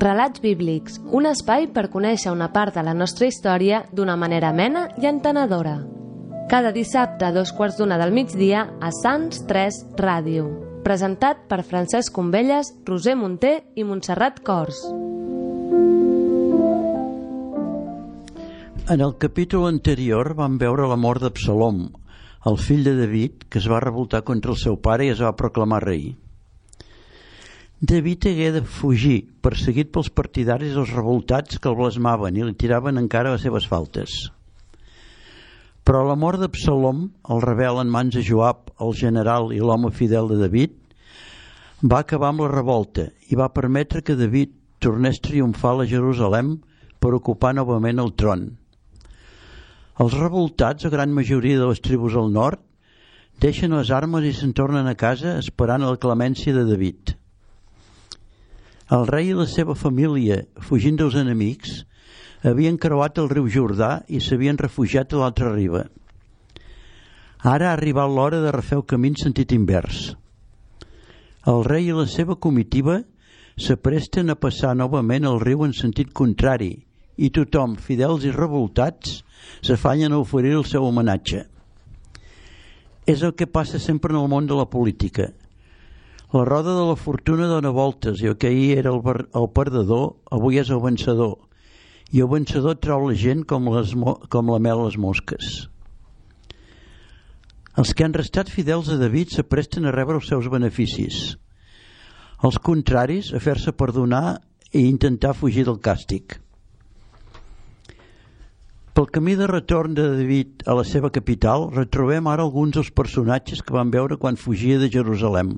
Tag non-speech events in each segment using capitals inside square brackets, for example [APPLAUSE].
Relats bíblics, un espai per conèixer una part de la nostra història d'una manera amena i entenedora. Cada dissabte a dos quarts d'una del migdia a Sants 3 Ràdio. Presentat per Francesc Combelles, Roser Munter i Montserrat Cors. En el capítol anterior vam veure la mort d'Absalom, el fill de David, que es va revoltar contra el seu pare i es va proclamar rei. David hagué de fugir, perseguit pels partidaris dels revoltats que el blasmaven i li tiraven encara les seves faltes. Però la mort d'Absalom, el rebel en mans de Joab, el general i l'home fidel de David, va acabar amb la revolta i va permetre que David tornés triomfal a Jerusalem per ocupar novament el tron. Els revoltats, a gran majoria de les tribus al nord, deixen les armes i se'n tornen a casa esperant la clemència de David. El rei i la seva família, fugint dels enemics, havien creuat el riu Jordà i s'havien refugiat a l'altra riba. Ara ha arribat l'hora de refer el camí en sentit invers. El rei i la seva comitiva s'apresten a passar novament el riu en sentit contrari i tothom, fidels i revoltats, s'afanyen a oferir el seu homenatge. És el que passa sempre en el món de la política – la roda de la fortuna dona voltes i el que ahir era el, el perdedor avui és el vencedor i el vencedor trau la gent com, les, com la mel les mosques. Els que han restat fidels a David s'apresten a rebre els seus beneficis. Els contraris a fer-se perdonar i intentar fugir del càstig. Pel camí de retorn de David a la seva capital retrobem ara alguns dels personatges que van veure quan fugia de Jerusalem.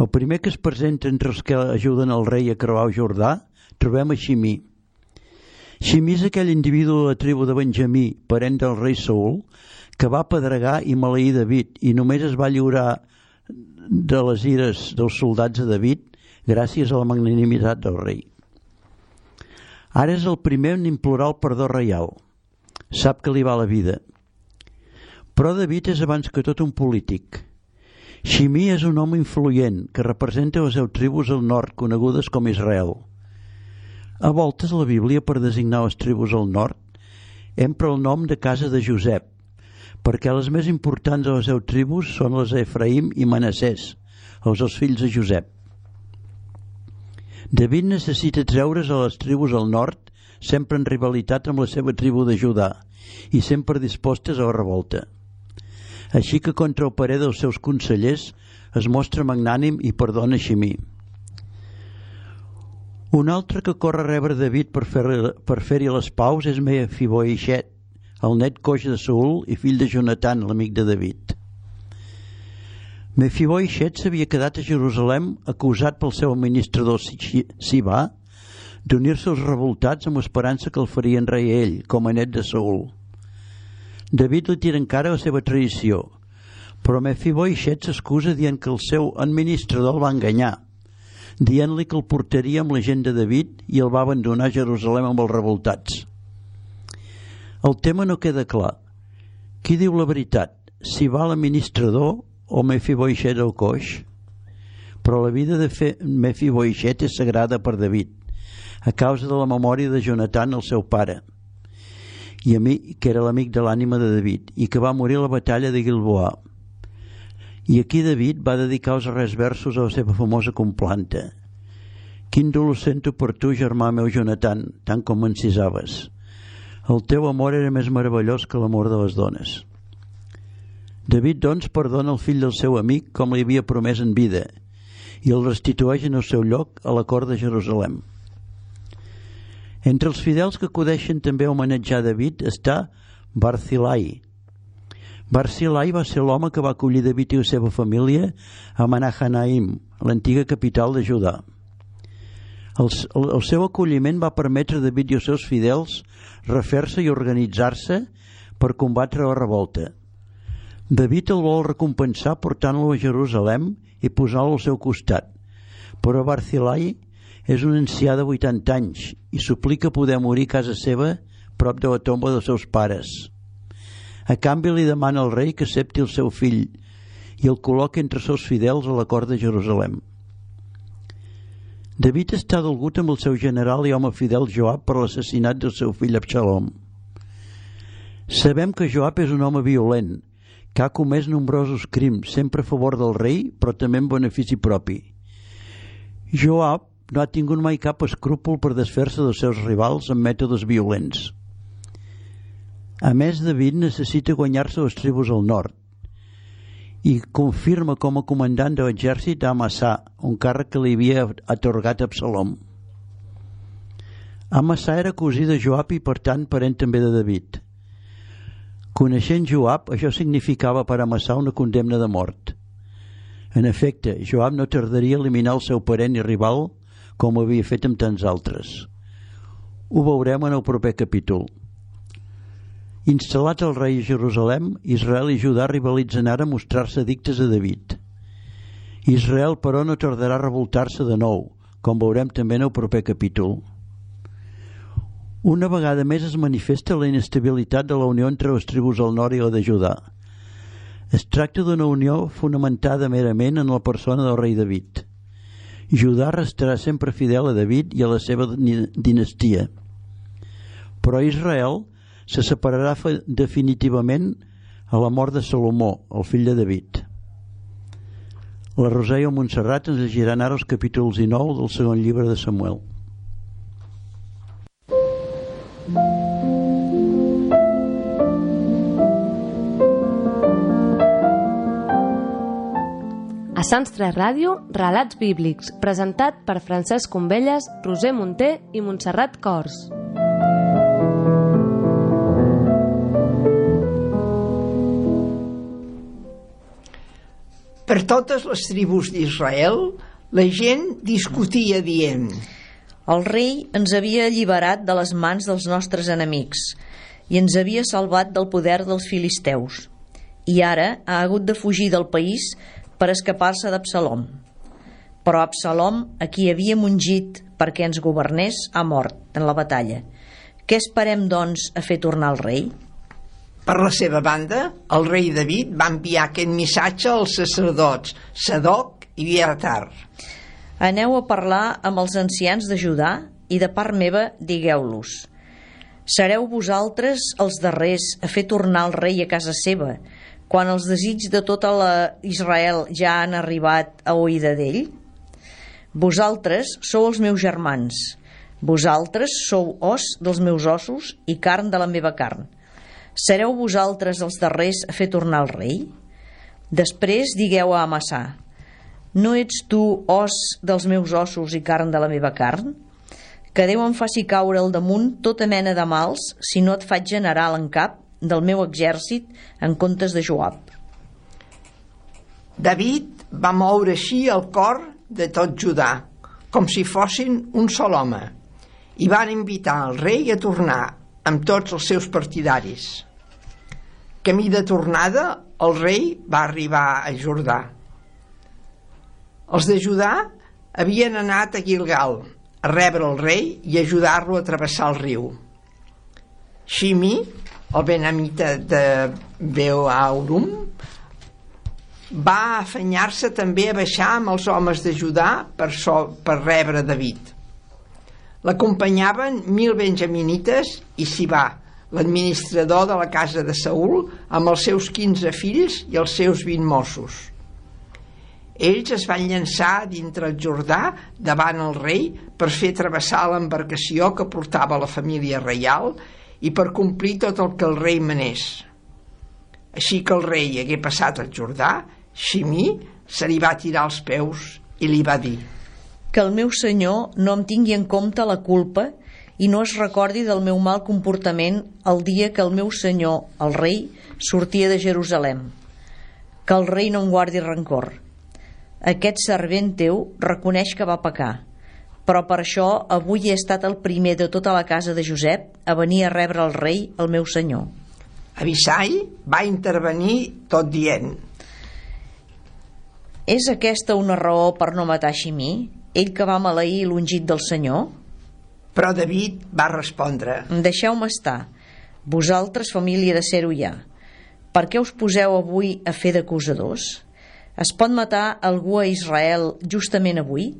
El primer que es presenta entre els que ajuden el rei a creuar el Jordà trobem a Ximí. Ximí és aquell individu de la tribu de Benjamí, parent del rei Saul, que va pedregar i maleir David i només es va lliurar de les ires dels soldats de David gràcies a la magnanimitat del rei. Ara és el primer en implorar el perdó reial. Sap que li va la vida. Però David és abans que tot un polític – Ximí és un home influent que representa les deu tribus al nord conegudes com Israel. A voltes la Bíblia, per designar les tribus al nord, empra el nom de casa de Josep, perquè les més importants de les deu tribus són les d'Efraïm i Manassès, els dos fills de Josep. David necessita treure's a les tribus al nord, sempre en rivalitat amb la seva tribu de Judà i sempre dispostes a la revolta així que contra el parer dels seus consellers es mostra magnànim i perdona Ximí. Un altre que corre a rebre David per fer-hi per fer les paus és Mefiboixet, el net coix de Saul i fill de Jonatan, l'amic de David. Mefiboixet s'havia quedat a Jerusalem acusat pel seu administrador Sibà d'unir-se als revoltats amb esperança que el farien rei ell, com a net de Saul. David li tira encara la seva traïció, però Mefiboixet s'excusa dient que el seu administrador el va enganyar, dient-li que el portaria amb la gent de David i el va abandonar a Jerusalem amb els revoltats. El tema no queda clar. Qui diu la veritat? Si va l'administrador o Mefiboixet el coix? Però la vida de Mefiboixet és sagrada per David, a causa de la memòria de Jonatan, el seu pare – i a mi, que era l'amic de l'ànima de David i que va morir a la batalla de Gilboa. I aquí David va dedicar els res versos a la seva famosa complanta. Quin dolor sento per tu, germà meu Jonatan, tant com m'encisaves. El teu amor era més meravellós que l'amor de les dones. David, doncs, perdona el fill del seu amic com li havia promès en vida i el restitueix en el seu lloc a la cort de Jerusalem. Entre els fidels que acudeixen també a homenatjar David està Barzilai, Barsilai va ser l'home que va acollir David i la seva família a Manahanaim, l'antiga capital de Judà. El, el, el seu acolliment va permetre a David i els seus fidels refer-se i organitzar-se per combatre la revolta. David el vol recompensar portant-lo a Jerusalem i posant-lo al seu costat, però Barcilai és un ancià de 80 anys i suplica poder morir a casa seva prop de la tomba dels seus pares. A canvi li demana al rei que accepti el seu fill i el col·loca entre els seus fidels a la cort de Jerusalem. David està dolgut amb el seu general i home fidel Joab per l'assassinat del seu fill Absalom. Sabem que Joab és un home violent, que ha comès nombrosos crims, sempre a favor del rei, però també en benefici propi. Joab no ha tingut mai cap escrúpol per desfer-se dels seus rivals amb mètodes violents. A més, David necessita guanyar-se les tribus al nord i confirma com a comandant de l'exèrcit a Amassà, un càrrec que li havia atorgat Absalom. Amassà era cosí de Joab i, per tant, parent també de David. Coneixent Joab, això significava per Amassà una condemna de mort. En efecte, Joab no tardaria a eliminar el seu parent i rival com havia fet amb tants altres. Ho veurem en el proper capítol. Instal·lat el rei a Jerusalem, Israel i Judà rivalitzen ara a mostrar-se addictes a David. Israel, però, no tardarà a revoltar-se de nou, com veurem també en el proper capítol. Una vegada més es manifesta la inestabilitat de la unió entre les tribus al nord i la de Judà. Es tracta d'una unió fonamentada merament en la persona del rei David. Judà restarà sempre fidel a David i a la seva dinastia. Però Israel se separarà definitivament a la mort de Salomó, el fill de David. La el Montserrat ens llegiran ara els capítols 19 del segon llibre de Samuel. A Sants 3 Ràdio, Relats Bíblics, presentat per Francesc Combelles, Roser Munter i Montserrat Cors. Per totes les tribus d'Israel, la gent discutia dient El rei ens havia alliberat de les mans dels nostres enemics i ens havia salvat del poder dels filisteus. I ara ha hagut de fugir del país per escapar-se d'Absalom. Però Absalom, a qui havíem ungit perquè ens governés, ha mort en la batalla. Què esperem, doncs, a fer tornar el rei? Per la seva banda, el rei David va enviar aquest missatge als sacerdots Sadoc i Biatar. Aneu a parlar amb els ancians de Judà i de part meva digueu-los Sereu vosaltres els darrers a fer tornar el rei a casa seva, quan els desigs de tota la Israel ja han arribat a oïda d'ell? Vosaltres sou els meus germans, vosaltres sou os dels meus ossos i carn de la meva carn. Sereu vosaltres els darrers a fer tornar el rei? Després digueu a Amassà, no ets tu os dels meus ossos i carn de la meva carn? Que Déu em faci caure al damunt tota mena de mals si no et faig general en cap del meu exèrcit en comptes de Joab. David va moure així el cor de tot Judà, com si fossin un sol home, i van invitar el rei a tornar amb tots els seus partidaris. Camí de tornada, el rei va arribar a Jordà. Els de Judà havien anat a Gilgal a rebre el rei i ajudar-lo a travessar el riu. Shimi, el benamita de Beaurum, va afanyar-se també a baixar amb els homes de Judà per, so, per rebre David. L'acompanyaven mil benjaminites i Sibà, l'administrador de la casa de Saül, amb els seus 15 fills i els seus 20 Mossos. Ells es van llançar dintre el Jordà davant el rei per fer travessar l'embarcació que portava la família reial i per complir tot el que el rei manés. Així que el rei hagué passat el Jordà, Ximí se li va tirar als peus i li va dir que el meu senyor no em tingui en compte la culpa i no es recordi del meu mal comportament el dia que el meu senyor, el rei, sortia de Jerusalem. Que el rei no em guardi rancor. Aquest servent teu reconeix que va pecar, però per això avui he estat el primer de tota la casa de Josep a venir a rebre el rei, el meu senyor. Abisai va intervenir tot dient És aquesta una raó per no matar Ximí, ell que va maleir l'ungit del senyor? però David va respondre Deixeu-me estar. Vosaltres, família de Serullà, per què us poseu avui a fer d'acusadors? Es pot matar algú a Israel justament avui?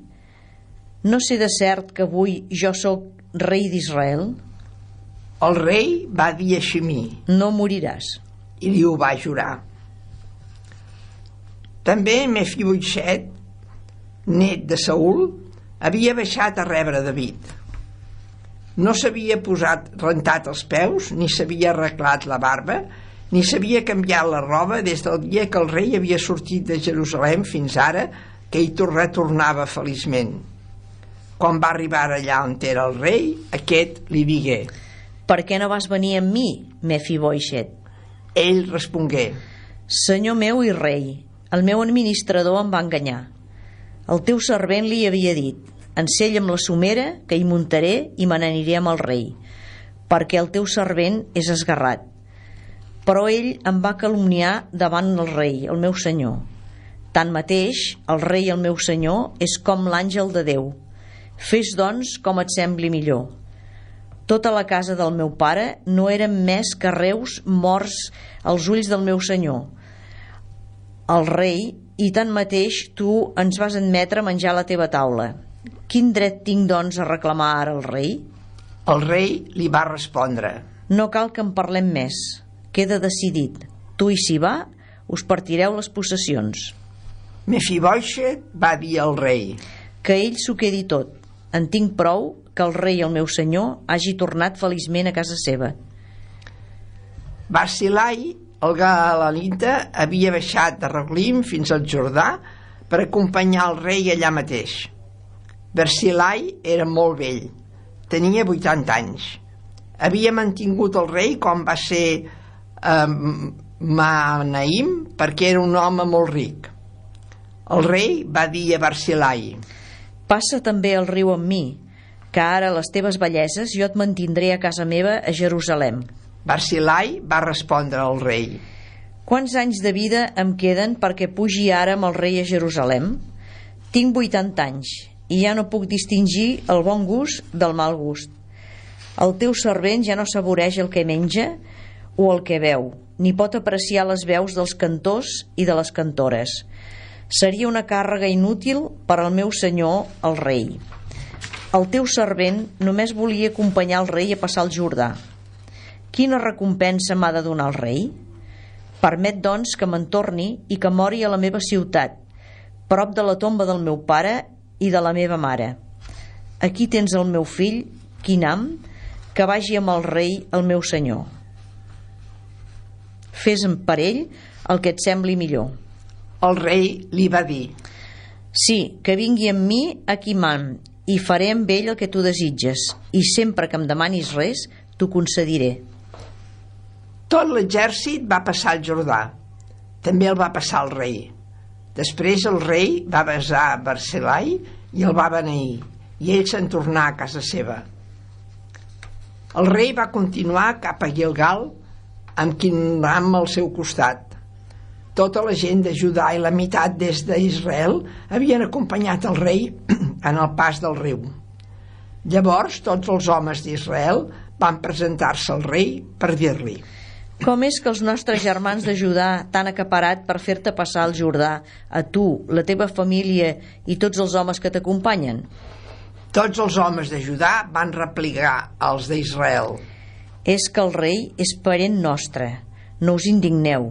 No sé de cert que avui jo sóc rei d'Israel? el rei va dir a Ximí No moriràs. i li ho va jurar també Mefiboixet net de Saül havia baixat a rebre David no s'havia posat rentat els peus ni s'havia arreglat la barba ni s'havia canviat la roba des del dia que el rei havia sortit de Jerusalem fins ara que hi tor- retornava feliçment quan va arribar allà on era el rei aquest li digué Per què no vas venir amb mi, Mefiboixet? ell respongué Senyor meu i rei, el meu administrador em va enganyar. El teu servent li havia dit, ensella'm la somera, que hi muntaré i me n'aniré amb el rei, perquè el teu servent és esgarrat. Però ell em va calumniar davant el rei, el meu senyor. Tanmateix, el rei, el meu senyor, és com l'àngel de Déu. Fes, doncs, com et sembli millor. Tota la casa del meu pare no eren més que reus morts als ulls del meu senyor, el rei, i tanmateix tu ens vas admetre a menjar a la teva taula. Quin dret tinc, doncs, a reclamar ara el rei? el rei li va respondre No cal que en parlem més. Queda decidit. Tu i Sibà us partireu les possessions. Mefiboixet va dir al rei Que ell s'ho quedi tot. En tinc prou que el rei, el meu senyor, hagi tornat feliçment a casa seva. Barcilai, el galanita, havia baixat de Reglim fins al Jordà per acompanyar el rei allà mateix. Barcilai era molt vell, tenia 80 anys. Havia mantingut el rei quan va ser eh, Manaim perquè era un home molt ric. El rei va dir a Barcilai Passa també el riu amb mi, que ara les teves belleses jo et mantindré a casa meva a Jerusalem. Barcilai va respondre al rei Quants anys de vida em queden perquè pugi ara amb el rei a Jerusalem? Tinc 80 anys i ja no puc distingir el bon gust del mal gust. El teu servent ja no saboreix el que menja o el que veu, ni pot apreciar les veus dels cantors i de les cantores. Seria una càrrega inútil per al meu senyor, el rei. El teu servent només volia acompanyar el rei a passar el Jordà. Quina recompensa m'ha de donar el rei? Permet, doncs, que me'n torni i que mori a la meva ciutat, prop de la tomba del meu pare i de la meva mare. Aquí tens el meu fill, Quinam, que vagi amb el rei, el meu senyor. Fes per ell el que et sembli millor. El rei li va dir Sí, que vingui amb mi a Quimam i faré amb ell el que tu desitges i sempre que em demanis res t'ho concediré. Tot l'exèrcit va passar al Jordà. També el va passar el rei. Després el rei va besar Barcelai i el va beneir, i ell se'n tornà a casa seva. El rei va continuar cap a Gilgal amb Quinram al seu costat. Tota la gent de Judà i la meitat des d'Israel havien acompanyat el rei [CLEARS THROAT] en el pas del riu. Llavors tots els homes d'Israel van presentar-se al rei per dir-li Com és que els nostres germans de Judà t'han acaparat per fer-te passar el Jordà, a tu, la teva família i tots els homes que t'acompanyen? Tots els homes de Judà van replicar als d'Israel. És que el rei és parent nostre. No us indigneu,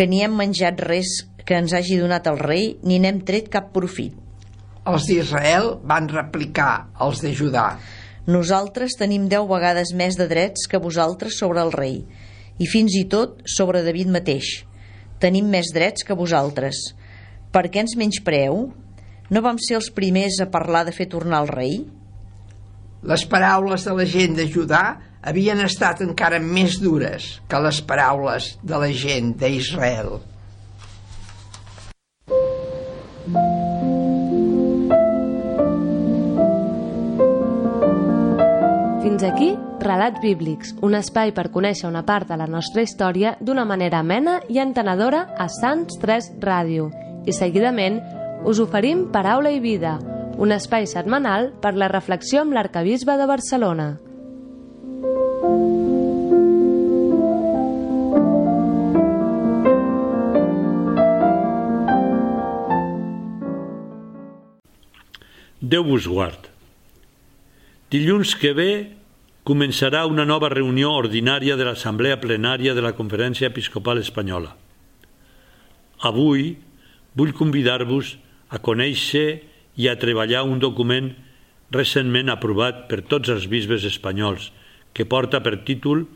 que ni hem menjat res que ens hagi donat el rei ni n'hem tret cap profit. Els d'Israel van replicar als de Judà. Nosaltres tenim deu vegades més de drets que vosaltres sobre el rei, i fins i tot sobre David mateix. Tenim més drets que vosaltres. Per què ens menyspreu? No vam ser els primers a parlar de fer tornar el rei? Les paraules de la gent de Judà havien estat encara més dures que les paraules de la gent d'Israel. Fins aquí, Relats Bíblics, un espai per conèixer una part de la nostra història d'una manera amena i entenedora a Sants 3 Ràdio. I seguidament us oferim Paraula i Vida, un espai setmanal per la reflexió amb l'arcabisbe de Barcelona. Déu vos guard. Dilluns que ve començarà una nova reunió ordinària de l'Assemblea Plenària de la Conferència Episcopal Espanyola. Avui vull convidar-vos a conèixer i a treballar un document recentment aprovat per tots els bisbes espanyols que porta per títol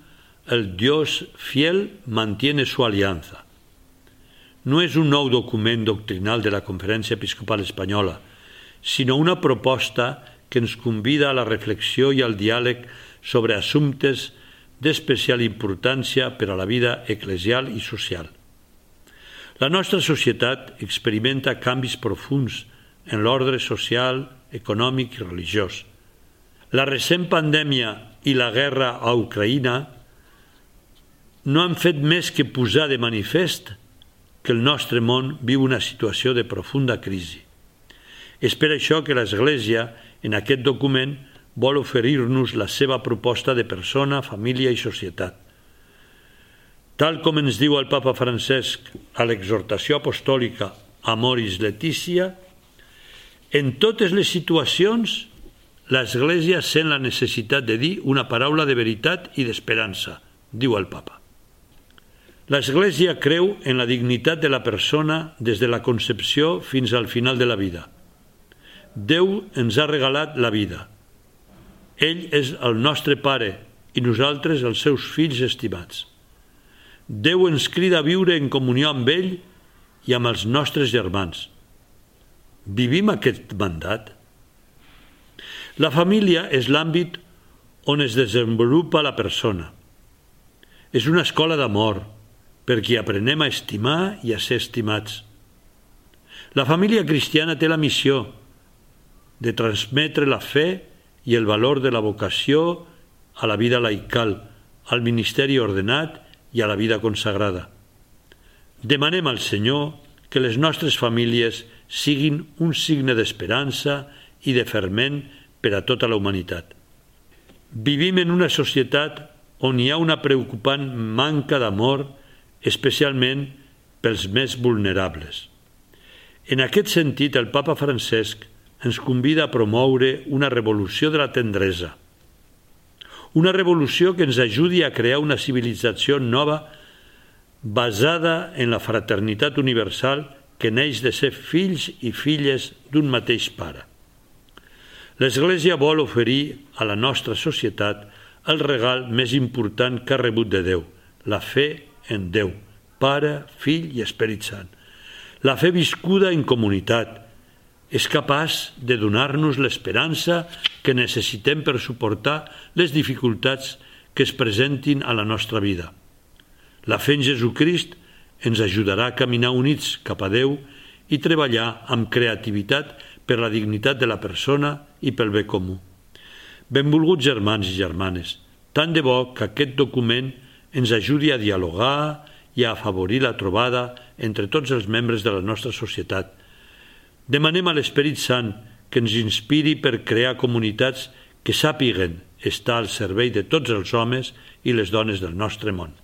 El Dios fiel mantiene su alianza. No és un nou document doctrinal de la Conferència Episcopal Espanyola, sinó una proposta que ens convida a la reflexió i al diàleg sobre assumptes d'especial importància per a la vida eclesial i social. La nostra societat experimenta canvis profuns en l'ordre social, econòmic i religiós. La recent pandèmia i la guerra a Ucraïna no han fet més que posar de manifest que el nostre món viu una situació de profunda crisi. És per això que l'Església, en aquest document, vol oferir-nos la seva proposta de persona, família i societat. Tal com ens diu el papa Francesc a l'exhortació apostòlica Amoris Letícia, en totes les situacions l'Església sent la necessitat de dir una paraula de veritat i d'esperança, diu el papa. L'Església creu en la dignitat de la persona des de la concepció fins al final de la vida – Déu ens ha regalat la vida. Ell és el nostre Pare i nosaltres els seus fills estimats. Déu ens crida a viure en comunió amb ell i amb els nostres germans. Vivim aquest mandat? La família és l'àmbit on es desenvolupa la persona. És una escola d'amor, perquè aprenem a estimar i a ser estimats. La família cristiana té la missió de transmetre la fe i el valor de la vocació a la vida laical, al ministeri ordenat i a la vida consagrada. Demanem al Senyor que les nostres famílies siguin un signe d'esperança i de ferment per a tota la humanitat. Vivim en una societat on hi ha una preocupant manca d'amor, especialment pels més vulnerables. En aquest sentit, el papa Francesc ens convida a promoure una revolució de la tendresa. Una revolució que ens ajudi a crear una civilització nova basada en la fraternitat universal que neix de ser fills i filles d'un mateix pare. L'Església vol oferir a la nostra societat el regal més important que ha rebut de Déu, la fe en Déu, Pare, Fill i Esperit Sant. La fe viscuda en comunitat, és capaç de donar-nos l'esperança que necessitem per suportar les dificultats que es presentin a la nostra vida. La fe en Jesucrist ens ajudarà a caminar units cap a Déu i treballar amb creativitat per la dignitat de la persona i pel bé comú. Benvolguts germans i germanes, tant de bo que aquest document ens ajudi a dialogar i a afavorir la trobada entre tots els membres de la nostra societat, Demanem a l'Esperit Sant que ens inspiri per crear comunitats que sàpiguen estar al servei de tots els homes i les dones del nostre món.